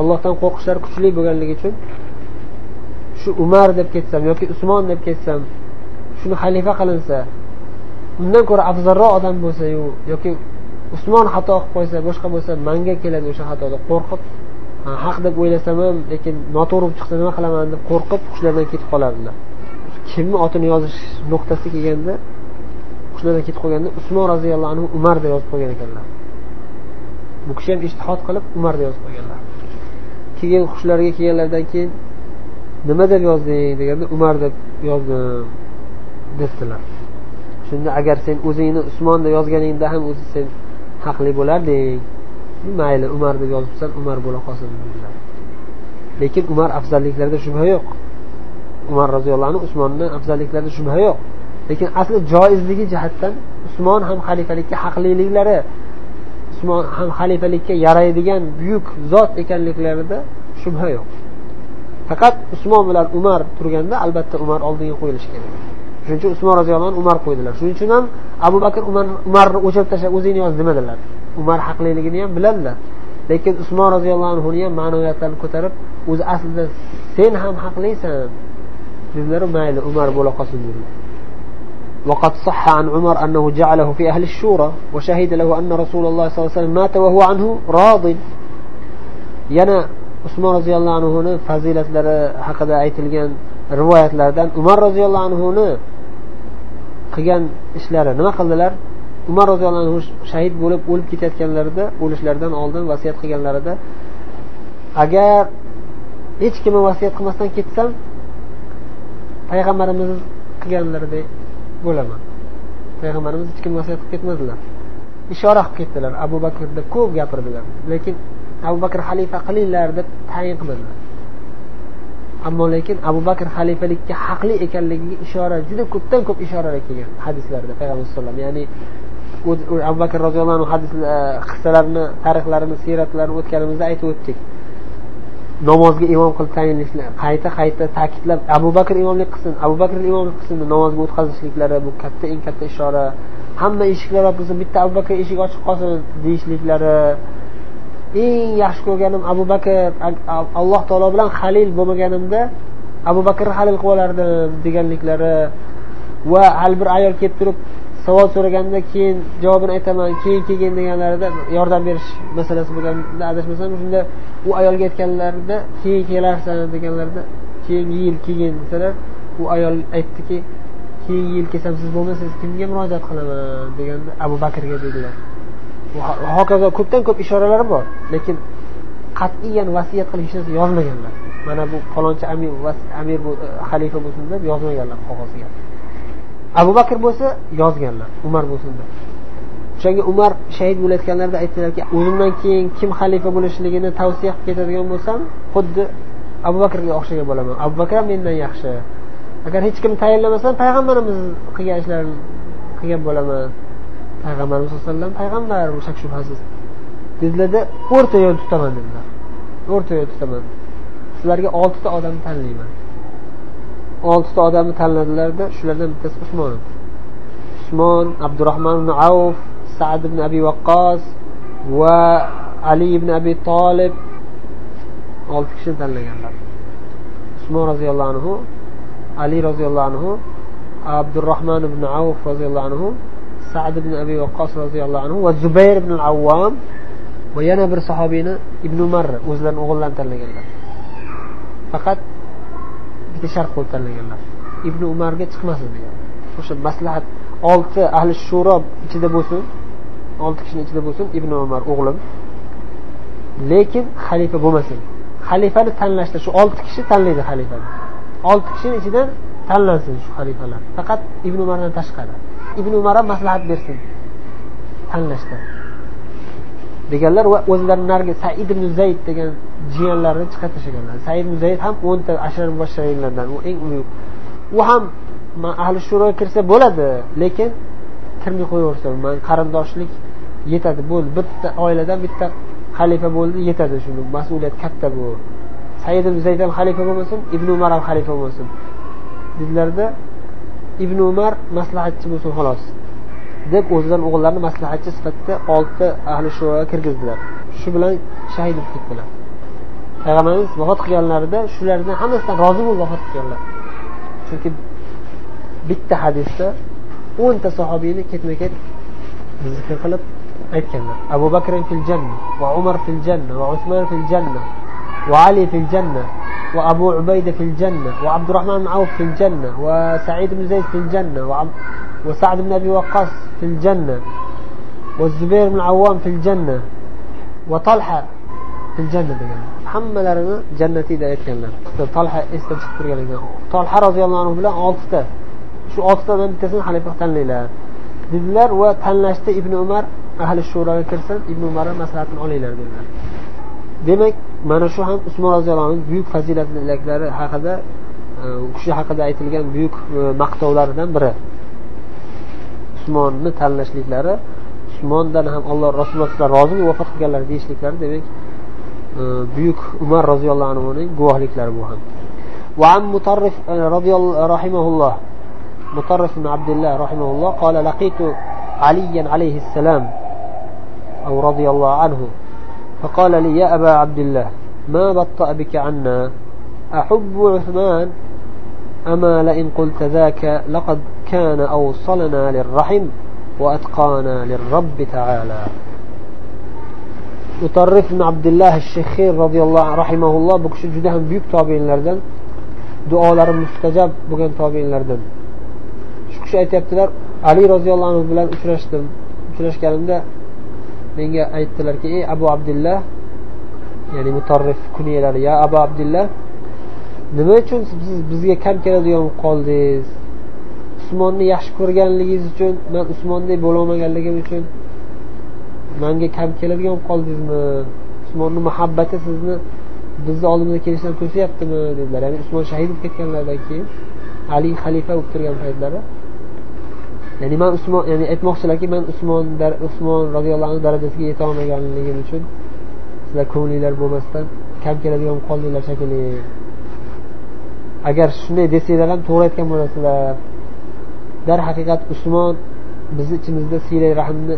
allohdan qo'rqishlari kuchli bo'lganligi uchun shu umar deb ketsam yoki usmon deb ketsam shuni xalifa qilinsa undan ko'ra afzalroq odam bo'lsayu yoki usmon xato qilib qo'ysa boshqa bo'lsa manga keladi o'sha xatoda qo'rqib haq deb o'ylasam ham lekin noto'g'ri bo'lib chiqsa nima qilaman? deb qo'rqib hushlaridan ketib qolardilar. Kimni otini yozish nuqtasi kelganda hushlaridan ketib qolganda usmon roziyallohu anhu umar deb yozib qo'ygan ekanlar. Bu kishi ham ishtihod qilib umar deb yozib qo'yganlar. Keyin hushlariga kelganlaridan keyin nima deb yozding deganda umar deb yozdim debdilar. Shunda agar sen o'zingni usmon deb yozganingda ham o'zi sen haqli bo'larding. Mayli umar deb yozibsan umar bo'la qolsin dedilar. Lekin umar afzalliklarida shubha yo'q. Umar roziyallohu anhu usmonni afzalliklarida shubha yo'q. Lekin asli joizligi jihatdan usmon ham xalifalikka haqliliklari usmon ham xalifalikka yaraydigan buyuk zot ekanliklarida shubha yo'q. Faqat usmon bilan umar turganda albatta umar oldinga qo'yilishi kerak. Shuning uchun usmon roziyallohu anhu umar qo'ydilar. Shuning uchun ham abu bakr umarni o'chirib tashlab o'zingni yoz demadilar. Umar haqliligini ham biladilar. Lekin usmon roziyallohu anhuni ham ma'naviyatlarini ko'tarib o'zi aslida sen ham haqlisan dedilaru mayli umar bo'la qolsin dedilar. وقد صح عن عمر أنه جعله في أهل الشورى وشهد له أن رسول الله صلى الله عليه وسلم مات وهو عنه راض yana usmon roziyallohu anhuni fazilatlari haqida aytilgan rivoyatlardan umar roziyallohu anhuni qilgan ishlari nima qildilar umar roziyallohu anhu shahid bo'lib o'lib ketayotganlarida o'lishlaridan oldin vasiyat qilganlarida agar hech kimni vasiyat qilmasdan ketsam payg'ambarimiz qilganlaridek bo'laman. Payg'ambarimiz hech kim nasihat qilib ketmadilar. Ishora qilib ketdilar. Abu bakrda ko'p gapirdilar. Lekin abu bakr xalifa qilinglar deb tayin qilmadilar. Ammo lekin abu bakr xalifalikka haqli ekanligiga ishora juda ko'pdan ko'p ishoralar kelgan hadislarda payg'ambar alayhisalom ya'ni abu bakr roziyallohu anhu hadis e, qissalarini tarixlarini siyratlarini o'tganimizda aytib o'tdik. Namozga imom qilib tayinlashlar qayta qayta ta'kidlab abu bakr imomlik qilsin abu bakr imomlik qilsin namozga o'tkazishliklari bu katta eng katta ishora. Hamma eshiklar yopilsin bitta abu bakr eshik ochiq qolsin deyishliklari eng yaxshi ko'rganim abu bakr alloh taolo bilan halil bo'lmaganimda abu bakrni halil qilib olardim deganliklari. Va hali bir ayol kelib turib savol so'raganda keyin javobini aytaman keyin kelgin deganlarida yordam berish masalasi bo'lganda adashmasam shunda u ayolga aytganlarida keyin kelarsan deganlarida keyingi yil kelgin desalar u ayol aytdiki keyingi yil kelsam siz bo'lmasangiz kimga murojaat qilaman deganda abu bakrga dedilar. Hokazo ko'pdan ko'p ishoralar bor lekin qat'iyan vasiyat qilib hech narsa yozmaganlar. Mana bu falonchi amir amir e, xalifa bo'lsin deb yozmaganlar qog'ozga. Abu bakr bo'lsa yozganlar umar bo'lsin deb o'shanga umar shahid bo'layotganlarida aytdilarki o'zimdan keyin kim xalifa bo'lishligini tavsiya qilib ketadigan bo'lsam xuddi abu bakrga o'xshagan bo'laman. Abu bakr ham mendan yaxshi. Agar hech kim tayinlamasam payg'ambarimiz qilgan ishlarini qilgan bo'laman. Payg'ambarimiz sallallohu alayhi vasallam payg'ambar shak shubhasiz. Dedilarda o'rta yo'l tutaman dedilar. O'rta yo'l tutaman. Sizlarga oltita odamni tanlayman. Oltita odamni tanladilarda shulardan bittasi usmon. Usmon abdurahmon ibn avf sad ibn abi vaqqos va ali ibn abi tolib olti kishini tanlaganlar. Usmon roziyallohu anhu ali roziyallohu anhu abdurahmon ibn avf roziyallohu anhu sad ibn abi vaqqos roziyallohu anhu va zubayr ibn avvom va yana bir sahobiyni ibn umar o'zlarini o'g'illarini tanlaganlar. Faqat bitta shart qo'yib tanlaganlar ibn umarga chiqmasin degan. O'sha maslahat olti ahli shuro ichida bo'lsin olti kishini ichida bo'lsin ibn umar o'g'lim. Lekin xalifa bo'lmasin. Xalifani tanlashda shu olti kishi tanlaydi xalifani. Olti kishini ichidan tanlansin shu xalifalar. Faqat ibn umardan tashqari. Ibn umar ham maslahat bersin tanlashda. Deganlar va o'zlarini narigi said ibn zayd degan jiyanlarini chiqarib tashlaganlar said ibn ham o'nta ashar mubashsharinlardan u eng ulug' u ham ahli shuroga kirsa bo'ladi lekin kirmay qo'yaversa man qarindoshlik yetadi bo'ldi bitta oiladan bitta xalifa bo'ldi yetadi shuni. Mas'uliyat katta bu. Said zayd ham xalifa bo'lmasin ibn umar ham xalifa bo'lmasin dedilarda ibn umar maslahatchi bo'lsin xolos. Deb o'zidan o'g'illarini maslahatchi sifatida olti ahli shuroga kirgizdilar. Shu bilan shahid bo'lib ketdilar. Payg'ambarimiz vafot qilganlarida shulardan hammasidan rozi bo'lib vafot qilganlar chunki bitta hadisda o'nta sahobiyni ketma ket zikr qilib aytganlar abu bakr fil janna va umar fil janna va usmon fil janna va ali fil janna وأبو عبيدة في الجنة وعبد الرحمن بن عوف في الجنة وسعيد بن زيد في الجنة وسعد بن أبي وقاص في الجنة والزبير بن عوام في الجنة وطلحة في الجنة degan hammalarini jannatiyda aytganlar. Tolha esdan chiqib turgan ekan tolha roziyallohu anhu bilan oltita. Shu oltitadan bittasini xalifa tanlanglar dedilar va tanlashda ibn umar ahli shuroga kirsin ibn umarni maslahatini olinglar dedilar. Demak mana shu ham usmon roziyallohu anhu buyuk fazilatliklari haqida e, u kishi haqida aytilgan buyuk e, maqtovlaridan biri. Usmonni tanlashliklari usmondan ham alloh rasululloh rozi vafot qilganlar deyishliklari demak buyuk umar roziyallohu anhuning guvohliklari bu ham وعن مطرف رضي الله رحمه الله مطرف بن عبد الله رحمه الله قال لقيت عليا عليه السلام أو رضي الله عنه فقال لي يا أبا عبد الله ما بطأ بك عنا أحب عثمان أما لئن قلت ذاك لقد كان أوصلنا للرحم وأتقانا للرب تعالى mutarrif ibn abdullah shexir roziyallohu rahimaulloh bu kishi juda ham buyuk tobeinlardan duolari mustajab bo'lgan tobeinlardan shu kishi aytyaptilar ali roziyallohu anhu bilan uchrashdim. Uchrashganimda menga aytdilarki ey abu abdullah ya'ni mutarrif kunyalari ya abu abdullah nima uchun siz bizga kam keladigan bo'lib qoldingiz? Usmonni yaxshi ko'rganligingiz uchun man usmondek bo'lolmaganligim uchun manga kam keladigan bo'lib qoldingizmi? Usmonni muhabbati sizni bizni oldimizga kelishdan to'sayaptimi dedilar. Ya'ni usmon shahid bo'lib ketganlaridan keyin ali xalifa bo'lib turgan paytlari. Ya'ni man usmon ya'ni aytmoqchilarki man usmon usmon roziyallohu anhu darajasiga yetolmaganligim uchun sizlar ko'nglinglar bo'lmasdan kam keladigan bo'lib qoldinglar shekilli agar shunday desanglar ham to'g'ri aytgan bo'lasizlar. Darhaqiqat usmon bizni ichimizda siylay rahmni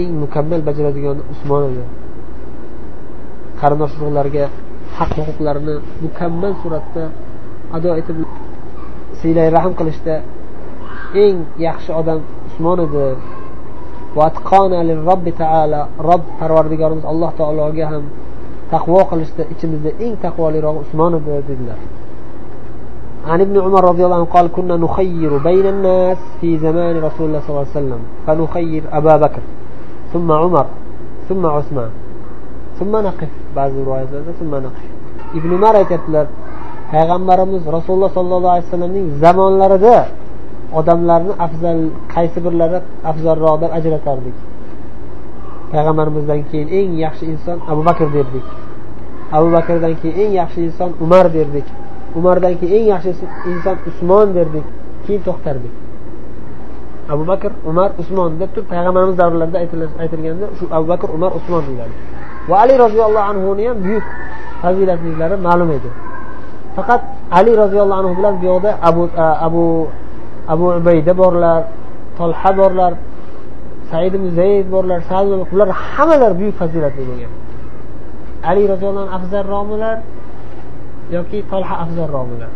eng mukammal bajaradigan usmon edi qarindosh urug'larga haq huquqlarini mukammal suratda ado etib siylay rahm qilishda eng yaxshi odam usmon edi robbi taala rob parvardigorimiz alloh taologa ham taqvo qilishda ichimizda eng taqvolirog'i usmon edi dedilar عن ابن عمر رضي الله عنه قال كنا نخير بين الناس في زمان رسول الله صلى الله عليه وسلم فنخير أبا بكر ثم عمر ثم عثمان ثم نقف بعض الروايات ثم نقف ابن عمر aytyaptilar payg'ambarimiz rasululloh sollallohu alayhi vasallamning zamonlarida odamlarni afzal qaysi birlari afzalroq deb ajratardik payg'ambarimizdan keyin eng yaxshi inson abu bakr derdik abu bakrdan keyin eng yaxshi inson umar derdik umardan keyin eng yaxshi inson usmon derdik keyin to'xtardik Abu bakr umar usmon deb turib payg'ambarimiz davrlarida aytilganda shu abu bakr umar usmon deyiladi. Va ali roziyallohu anhuni ham buyuk fazilatliklari ma'lum edi. Faqat ali roziyallohu anhu bilan bu yoqda abu abu abu ubayda borlar tolha borlar said ibn zayd borlar sad bular hammalari buyuk fazilatli bo'lgan. Ali roziyallohu anhu afzalroqmilar yoki tolha afzalroqmilar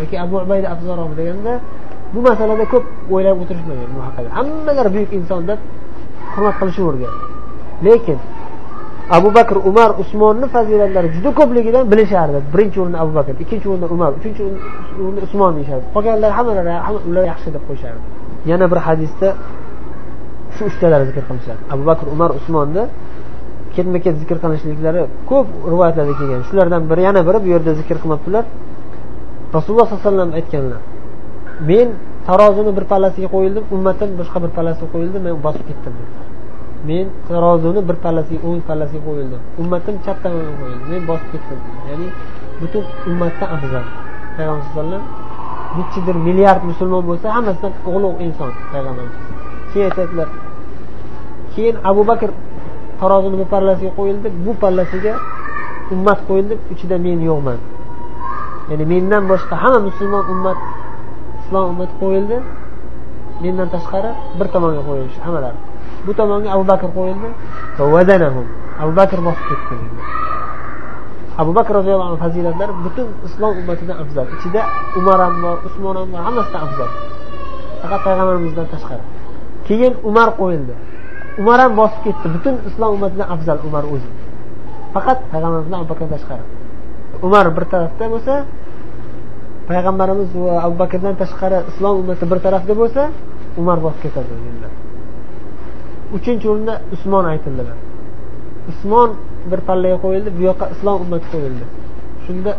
yoki abu ubayda afzalroqmi deganda bu masalada ko'p o'ylab o'tirishmagan bu haqida. Hammalari buyuk inson deb hurmat qilishavergan lekin abu bakr umar usmonni fazilatlari juda ko'pligidan bilishardi. Birinchi o'rinda abu bakr ikkinchi o'rinda umar uchinchi o'rinda usmon deyishardi. Qolganlar hammalari ular yaxshi deb qo'yishardi. Yana bir hadisda shu uchtalari zikr qilishadi. Abu bakr umar usmonni ketma ket zikr qilinishliklari ko'p rivoyatlarda kelgan. Shulardan biri yana biri bu yerda zikr qilmabdilar. Rasululloh sollallohu alayhi vasallam aytganlar men tarozini bir pallasiga qo'yildim ummatim boshqa bir pallasiga qo'yildi men bosib ketdim. Men tarozini bir pallasiga o'ng pallasiga qo'yildim. Ummatim chap tomoniga qo'yildi men bosib ketdim. Ya'ni butun ummatdan afzal. Payg'ambar alayhivasallam nechidir milliard musulmon bo'lsa hammasidan ulug' inson payg'ambarimiz keyin aytadilar keyin abu bakr tarozini bir pallasiga qo'yildi bu pallasiga ummat qo'yildi ichida men yo'qman. Ya'ni mendan boshqa hamma musulmon ummat islom ummati qo'yildi. Mendan tashqari bir tomonga qo'yilishdi hammalari. Bu tomonga abu bakr qo'yildi. Abu bakr bosib ketdi. Abu bakr roziyallohu anhu fazilatlari butun islom ummatidan afzal. Ichida umar ham bor usmon ham bor hammasidan afzal. Faqat payg'ambarimizdan tashqari. Keyin umar qo'yildi. Umar ham bosib ketdi. Butun islom ummatidan afzal umar o'zi. Faqat payg'ambarimizdan abu bakrdan tashqari. Umar bir tarafda bo'lsa payg'ambarimiz va abu bakrdan tashqari islom ummati bir tarafda bo'lsa umar bosib ketadi uchinchi o'rinda usmon aytildilar. Usmon bir pallaga qo'yildi bu yoqqa islom ummati qo'yildi. Shunda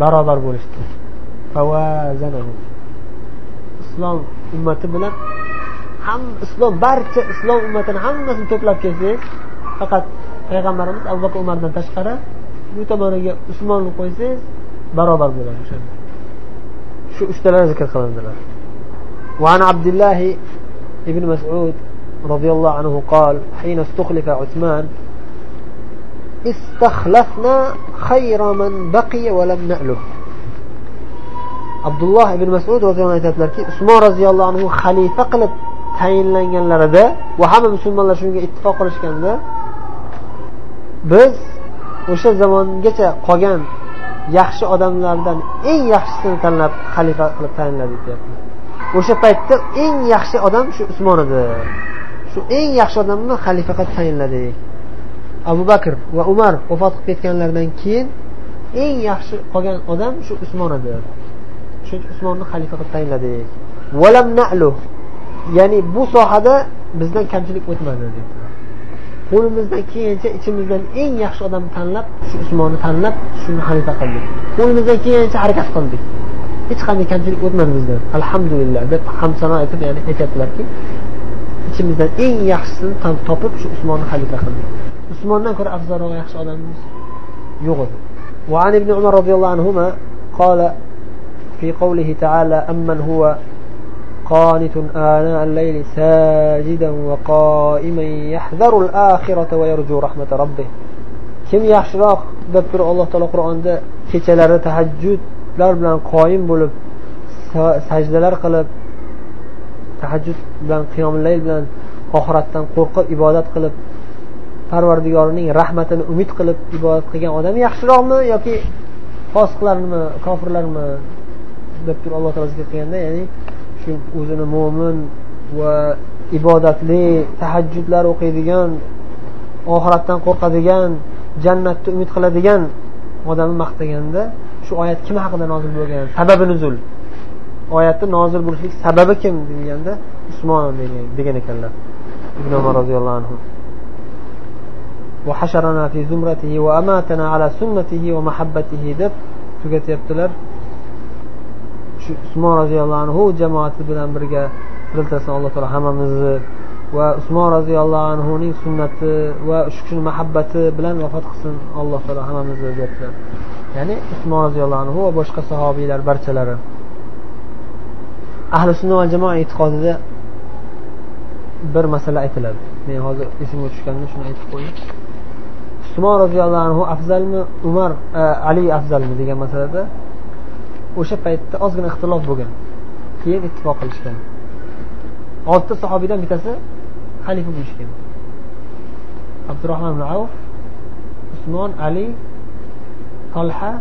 barobar bo'lishdi. Islom ummati bilan ham islom barcha islom ummatini hammasini to'plab kelsangiz faqat payg'ambarimiz abu bakr umardan tashqari bu tomoniga usmonni qo'ysangiz barobar bo'ladi o'shanda shu uchtalar zikr qilindilar وعن عبد الله بن مسعود رضي الله عنه قال حين استخلف عثمان استخلفنا خير من بقي ولم نأله abdulloh ibn masud roziyallohu anhu aytadilarki usmon roziyallohu anhu xalifa qilib tayinlanganlarida va hamma musulmonlar shunga ittifoq qilishganda biz o'sha zamongacha qolgan yaxshi odamlardan eng yaxshisini tanlab xalifa qilib tayinladi deyapti. O'sha paytda eng yaxshi odam shu usmon edi. Shu eng yaxshi odamni xalifa qilib tayinladik abu bakr va umar vafot qilib ketganlaridan keyin eng yaxshi qolgan odam shu usmon edi. Shuning uchun usmonni xalifa qilib tayinladik ya'ni bu sohada bizdan kamchilik o'tmadi qo'limizdan kelgancha ichimizdan eng yaxshi odamni tanlab shu usmonni tanlab shuni xalifa qildik qo'limizdan kelgancha harakat qildik hech qanday kamchilik o'tmadi bizdan alhamdulillah deb hamsano aytib ya'ni aytyaptilarki ichimizdan eng yaxshisini topib shu usmonni xalifa qildik usmondan ko'ra afzalroq yaxshi odamimiz yo'q edi وعن ابن عمر رضي الله عنهما قال في قوله تعالى أمن هو قانت آناء الليل ساجدا وقائما يحذر الآخرة ويرجو رحمة ربه kim yaxshiroq deb turib alloh taolo qur'onda kechalari tahajjudlar bilan qoyim bo'lib sajdalar qilib tahajjud bilan qiyomlayl bilan oxiratdan qo'rqib ibodat qilib parvardigorining rahmatini umid qilib ibodat qilgan odam yaxshiroqmi yoki fosiqlarmi kofirlarmi deb turib alloh taolo zikr qilganda ya'ni shu o'zini mo'min va ibodatli tahajjudlar o'qiydigan oxiratdan qo'rqadigan jannatni umid qiladigan odamni maqtaganda shu oyat kim haqida nozil bo'lgan sababi nuzul oyatni nozil bo'lishlik sababi kim deganda usmon degan ekanlar ibn umar roziyallohu anhu وحشرنا في زمرته وأماتنا على سنته ومحبته deb tugatyaptilar shu Usmon roziyallohu anhu jamoati bilan birga tiriltirsin alloh taolo hammamizni va usmon roziyallohu anhuning sunnati va shu kishini muhabbati bilan vafot qilsin alloh taolo hammamizni deyaptilar ya'ni usmon roziyallohu anhu va boshqa sahobiylar barchalari. Ahli sunna va jamoa e'tiqodida bir masala aytiladi. Men hozir esimga tushganini shuni aytib qo'ying usmon roziyallohu anhu afzalmi umar e, ali afzalmi degan masalada o'sha paytda ozgina ixtilof bo'lgan. Keyin ittifoq qilishgan. Oltita sahobiydan bittasi xalifa bo'lishgan abdurahmon ibn avf usmon ali tolha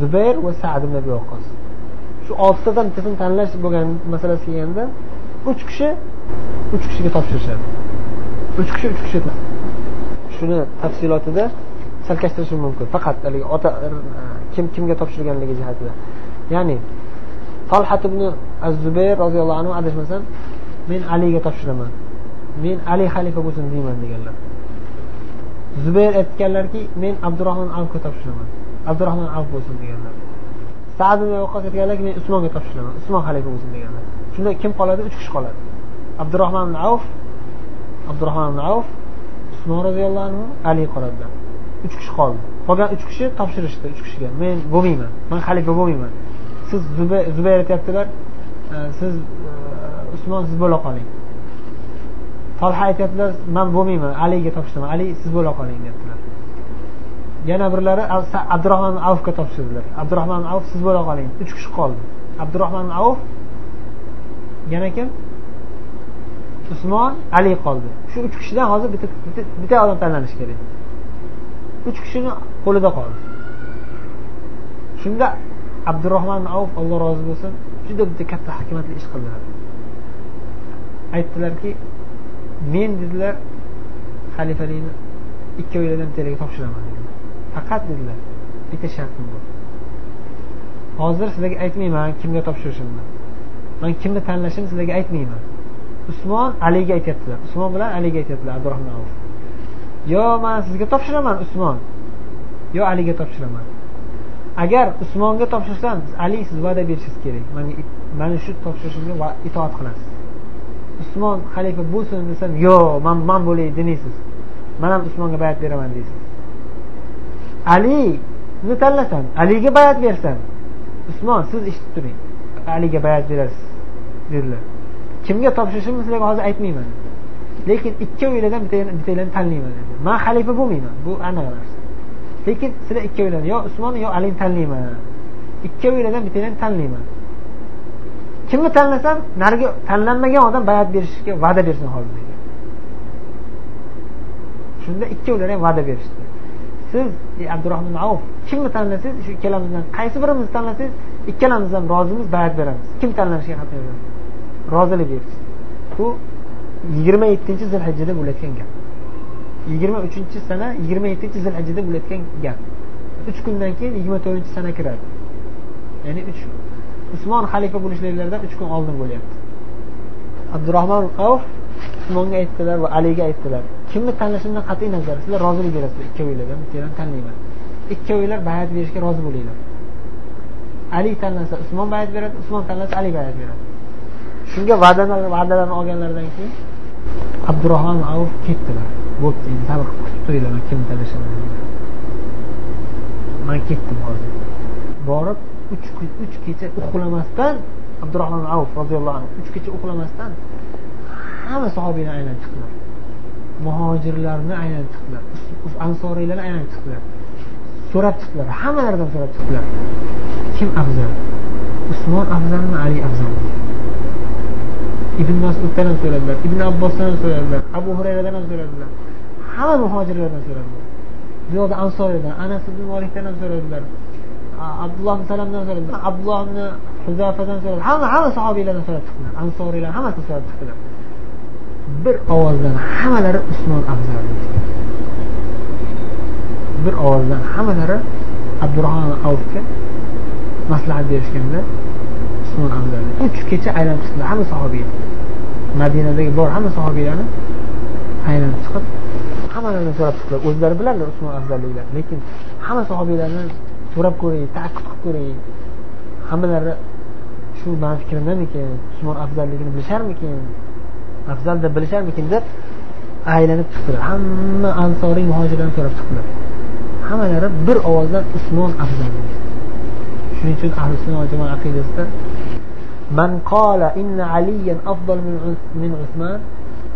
zubayr va sad ibn abi vaqqos shu oltitadan bittasini tanlash bo'lgan masalasi kelganda uch kishi uch kishiga topshirishadi. Uch kishi uch kishi. Shuni tafsilotida chalkashtirishim mumkin. Faqat haligi ota er, e, kim kimga topshirganligi jihatida. Ya'ni talhat ibn az zubayr roziyallohu anhu adashmasam men aliga topshiraman. Men ali xalifa bo'lsin deyman deganlar. Zubayr aytganlarki men abdurahmon avfga topshiraman. Abdurahmon avf bo'lsin deganlar. Sad ibn vaqqos aytganlarki men usmonga topshiraman. Usmon xalifa bo'lsin deganlar. Shunda kim qoladi? Uch kishi qoladi. Abdurahmon avf abdurahmon avf usmon roziyallohu anhu ali qoladilar. Uch kishi qoldi. Qolgan uch kishi topshirishdi uch kishiga. Men bo'lmayman. Man xalifa bo'lmayman. Siz zubayr aytyaptilar e, siz e, usmon siz bo'la qoling. Tolha aytyaptilar man bo'lmayman aliga topshiraman ali siz bo'la qoling deyaptilar. Yana birlari abdurahmon avfga topshirdilar. Abdurahmon avf siz bo'la qoling. Uch kishi qoldi. Abdurahmon avf yana kim? Usmon ali qoldi. Shu uch kishidan hozir bitta bitta odam tanlanishi kerak. Uch kishini qo'lida qoldi. Shunda abdurahmon avf alloh rozi bo'lsin juda bitta katta hikmatli ish qildilar. Aytdilarki men dedilar xalifalikni ikkovinglardan bittanglarga topshiraman faqat dedilar bitta shartim bor. Hozir sizlarga aytmayman kimga topshirishimni. Man kimni tanlashimni sizlarga aytmayman. Usmon aliga aytyaptilar. Usmon bilan aliga aytyaptilar abdurahmon avf yo man sizga topshiraman usmon. Yo aliga topshiraman. Agar usmonga topshirsam ali siz va'da berishingiz kerak. Mana shu topshirishimga itoat qilasiz. Usmon xalifa bo'lsin desam yo'q man man bo'lay demaysiz. Man ham usmonga bayat beraman deysiz. Alini tanlasam aliga bayat bersam usmon siz eshitib turing. Aliga bayat berasiz dedilar. Kimga topshirishimni sizlarga hozir aytmayman. Lekin ikkovinglardan bittanglarni tanlayman dedi. Man xalifa bo'lmayman bu aniq narsa lekin sizlar ikkovinglarni yo usmon yo alini tanlayman. Ikkovinglardan bittanglarni tanlayman. Kimni tanlasam narigi tanlanmagan odam bayat berishga va'da bersin hozir shunda ikkovlari ham va'da berishdi. Siz e, abdurahmon auf kimni tanlasangiz shu ikkalamizdan qaysi birimizni tanlasangiz ikkalamiz ham rozimiz bayat beramiz. Kim tanlanishiga qat'iy rozilik berdi bu yigirma yettinchi zilhijjada bo'layotgan gap. Yigirma uchinchi sana yigirma yettinchi zilhijjada bo'layotgan gap. Uch kundan keyin yigirma to'rtinchi sana kiradi. Ya'ni uch usmon xalifa bo'lishliklaridan uch kun oldin bo'lyapti. Abdurahmon avf usmonga aytdilar va aliga aytdilar. Kimni tanlashimdan qat'iy nazar sizlar rozilik berasizlar. Ikkovinglardan bittadan tanlayman. Ikkovinglar bayat berishga rozi bo'linglar. Ali tanlasa usmon bayat beradi usmon tanlasa ali bayat beradi. Shunga va'dalarni olganlaridan keyin abdurahmon avf ketdilar. Bo'pti endi sabr kutib turinglar kim kimni man ketdim hozir. Borib uch kun uch kecha uxlamasdan abdurahmon avf roziyallohu anhu uch kecha uxlamasdan hamma sahobiylar aylanib chiqdilar. Muhojirlarni aylanib chiqdilar. Ansoriylarni aylanib chiqdilar. So'rab chiqdilar hammalaridan so'rab chiqdilar. Kim afzal? Usmon afzalmi ali afzalmi? Ibn masuddan ham so'radilar ibn abbosdan ham so'radilar abu hurayradan ham so'radilar hamma muhojirlardan so'radilar bu yoqda ansoriydan anas ibn molikdan ham so'radilar abdulloh ibn salamdan so'radilar abdulloh ibn huzafadan so'radi hamma hamma sahobiylardan so'rab chiqdilar ansoriylar hammasini so'rab chiqdilar bir ovozdan hammalari usmon afzal bir ovozdan hammalari abdurahmon avfga maslahat berishganda usmon afzal uch kecha aylanib chiqdilar hamma sahobiy madinadagi bor hamma sahobiylarni aylanib chiqib hammalarini so'rab chiqdilar. O'zlari biladilar usmon afzalliklarini lekin hamma sahobiylarni so'rab ko'ring taakkud qilib ko'ring. Hammalari shu mani fikrimdamikin usmon afzalligini bilisharmikin? Afzal deb bilisharmikin deb aylanib chiqdilar. Hamma ansoriy muhojirlarni so'rab chiqdilar. Hammalari bir ovozdan usmon afzal shuning uchun ahli sunna jamoa aqidasida من قال إن عليا أفضل من عثمان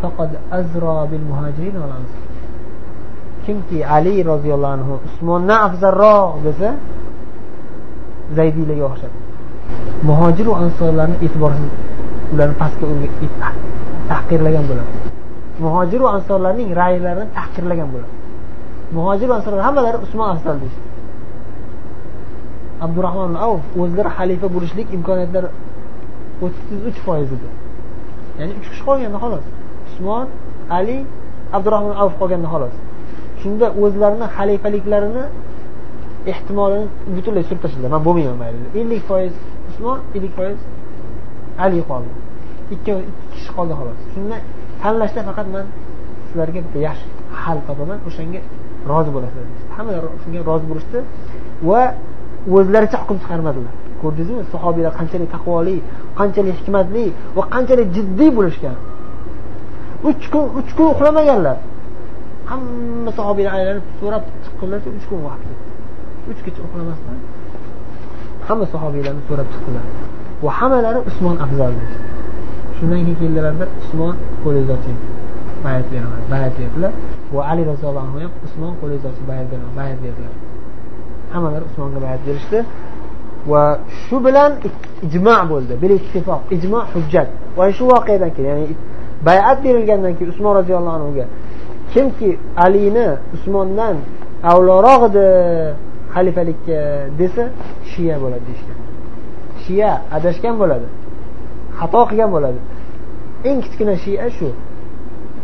فقد أزرى بالمهاجرين والأنصار kimki ali roziyallohu anhu usmondan afzalroq desa zaydiylarga o'xshab muhojiru ansorlarni e'tiborsiz ularni pastga tahqirlagan bo'ladi muhojiru ansorlarning ra'ylarini tahqirlagan bo'ladi muhojiru ansorlar hammalari usmon afzal deyishdi abdurahmon avf o'zlari xalifa bo'lishlik imkoniyatlari o'ttiz uch foiz edi ya'ni uch kishi qolganda xolos. Usmon ali abdurahmon avf qolganda xolos. Shunda o'zlarini xalifaliklarini ehtimolini butunlay surib tashladilar. Man bo'lmayman mayli. ellik foiz usmon ellik foiz ali qoldi. Ikki ikki kishi qoldi xolos. Shunda tanlashda faqat man sizlarga bitta yaxshi hal topaman o'shanga rozi bo'lasizlar. Hammalar shunga rozi bo'lishdi va o'zlaricha hukm chiqarmadilar. Ko'rdingizmi sahobiylar qanchalik taqvoli qanchalik hikmatli va qanchalik jiddiy bo'lishgan? Uch kun uch kun uxlamaganlar. Hamma sahobiylar aylanib so'rab chiqqanlarcha uch kun vaqt ketdi uch kecha uxlamasdan hamma sahobiylarni so'rab chiqdilar va hammalari usmon afzal dedi shundan keyin keldilarda usmon qo'lingizni oching bayat beraman bayat berdilar. Va ali roziyallohu anhu ham usmon qo'lingizni oching bayat beraman bayat berdilar. Hammalari usmonga bayat berishdi. Va shu bilan ijmo bo'ldi. Bil ittifoq ijmo hujjat. Va shu voqeadan keyin ya'ni bayat berilgandan keyin usmon roziyallohu anhuga kimki alini usmondan avloroq edi xalifalikka desa shiya bo'ladi deyishgan. Shiya adashgan bo'ladi. Xato qilgan bo'ladi. Eng kichkina shiya shu.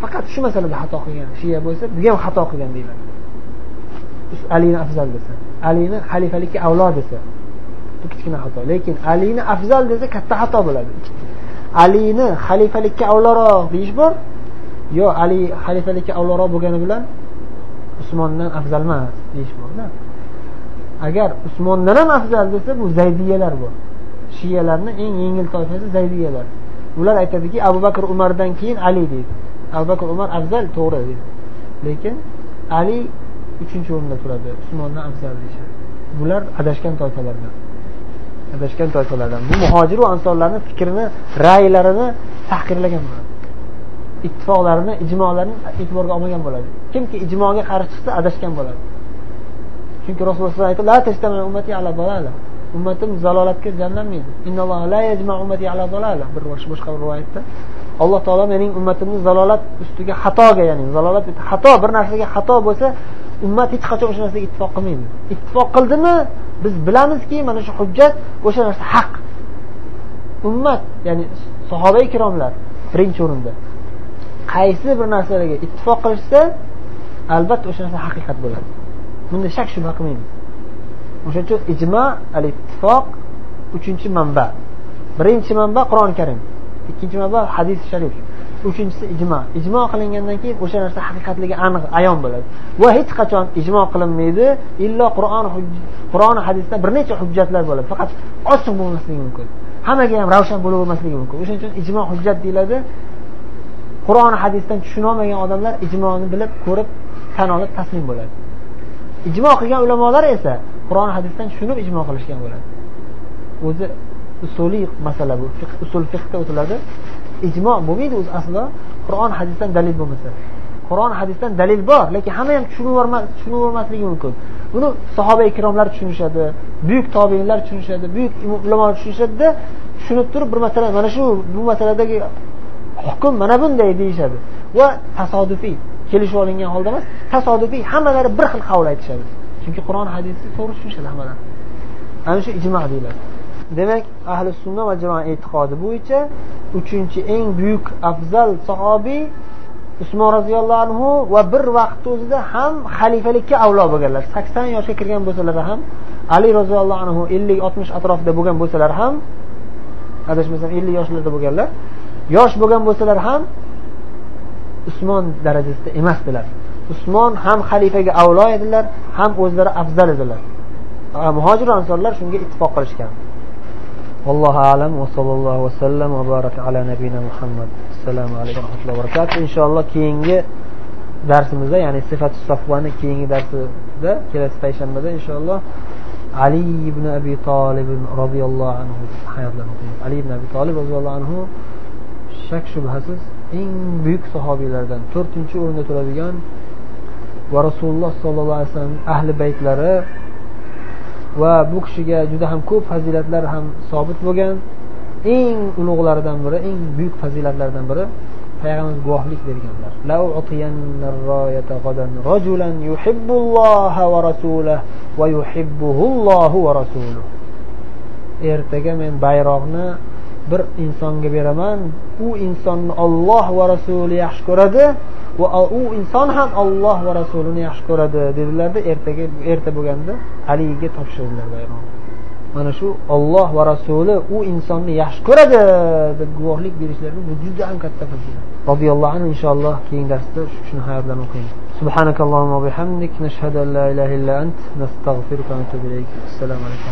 Faqat shu masalada xato qilgan shiya bo'lsa bu ham xato qilgan deyiladi alini afzal desa alini xalifalikka avlo desa. Bu kichkina xato. Lekin alini afzal desa katta xato bo'ladi. Alini xalifalikka avloroq deyish bor yo ali xalifalikka avloroq bo'lgani bilan usmondan afzal emas deyish borda agar usmondan ham afzal desa bu zaydiyalar bor. Shiyalarni eng yengil toifasi zaydiyalar. Ular aytadiki abu bakr umardan keyin ali deydi. Abu bakr umar afzal to'g'ri deydi. Lekin ali uchinchi o'rinda turadi usmondan afzal deyishadi. Bular adashgan toifalardan. Adashgan toifalardan. Bu muhojiru ansorlarni fikrini ra'ylarini tahqirlagan bo'ladi. Ittifoqlarini ijmolarini e'tiborga olmagan bo'ladi. Kimki ijmoga qarshi chiqsa adashgan bo'ladi. Chunki rasululloh sallallohu alayhi vasallam aytdi ummatim zalolatga jamlanmaydi. Bir boshqa bir rivoyatda. Alloh taolo mening ummatimni zalolat ustiga xatoga ya'ni zalolat xato bir narsaga xato bo'lsa ummat hech qachon o'sha narsaga ittifoq qilmaydi. Ittifoq qildimi? Biz bilamizki mana shu hujjat o'sha narsa haq. Ummat ya'ni sahoba ikromlar birinchi o'rinda. Qaysi bir narsalarga ittifoq qilishsa albatta o'sha narsa haqiqat bo'ladi. Bunda shak shubha qilmaymiz. O'shaning uchun ijmo al ittifoq uchinchi manba. Birinchi manba qur'oni karim ikkinchi manba hadis sharif. Uchinchisi ijmo. Ijmo qilingandan keyin o'sha narsa haqiqatligi aniq ayon bo'ladi. Va hech qachon ijmo qilinmaydi illo qur'on qur'oni hadisda bir necha hujjatlar bo'ladi. Faqat ochiq bo'lmasligi mumkin. Hammaga ham ravshan bo'lavermasligi mumkin. O'shaning uchun ijmo hujjat deyiladi. Qur'oni hadisdan tushunolmagan odamlar ijmoni bilib ko'rib tan olib taslim bo'ladi. Ijmo qilgan ulamolar esa qur'on hadisdan tushunib ijmo qilishgan bo'ladi. O'zi usuliy masala bu. Usul fiqda o'tiladi. Ijmo bo'lmaydi o'zi aslida qur'on hadisdan dalil bo'lmasa. Qur'on hadisdan dalil bor lekin hamma ham tushunavermasligi mumkin. Buni sahoba ikromlar tushunishadi buyuk tobeinlar tushunishadi buyuk ulamolar tushunishadida tushunib turib bir masala mana shu bu masaladagi hukm mana bunday deyishadi. Va tasodifiy kelishib olingan holda emas tasodifiy hammalari bir xil qavl aytishadi. Chunki qur'on hadisni to'g'ri tushunishadi hammalari ana shu ijmo deyiladi. Demak ahli sunna va jamoa e'tiqodi bo'yicha uchinchi eng buyuk afzal sahobiy usmon roziyallohu anhu va bir vaqtni o'zida ham xalifalikka avlo bo'lganlar. Sakson yoshga kirgan bo'lsalar ham ali roziyallohu anhu ellik oltmish atrofida bo'lgan bo'lsalar ham adashmasam ellik yoshlarda bo'lganlar yosh bo'lgan bo'lsalar ham usmon darajasida emasdilar. Usmon ham xalifaga avlo edilar ham o'zlari afzal edilar. Muhojir ansorlar shunga ittifoq qilishgan. Allohu alam va sallallohu vasallam va baraka ala nabiyina muhammad. Assalomu alaykum va rahmatullohi va barakatuh. Inshaalloh keyingi darsimizda ya'ni sifat safvani keyingi darsida kelasi payshanbada inshaalloh ali ibn abi tolib roziyallohu anhu hayotlarini o'qiymiz ali ibn abi tolib roziyallohu anhu shak shubhasiz eng buyuk sahobiylardan to'rtinchi o'rinda turadigan va rasululloh sollallohu alayhi vasallam ahli baytlari va bu kishiga juda ham ko'p fazilatlar ham sobit bo'lgan. Eng ulug'laridan biri eng buyuk fazilatlardan biri payg'ambar guvohlik berganlar. Ertaga men bayroqni bir insonga beraman. U insonni olloh va rasuli yaxshi ko'radi. va u inson ham olloh va rasulini yaxshi ko'radi dedilarda ertaga erta bo'lganda aliga topshirdilar bayroq mana shu olloh va rasuli u insonni yaxshi ko'radi deb guvohlik berishlari bu juda ham katta fazilat roziyallohu anhu inshaalloh keyingi darsda shuni hayotlarini o'qiymiz سبحانك اللهم وبحمدك نشهد أن لا إله إلا أنت نستغفرك ونتوب إليك السلام عليكم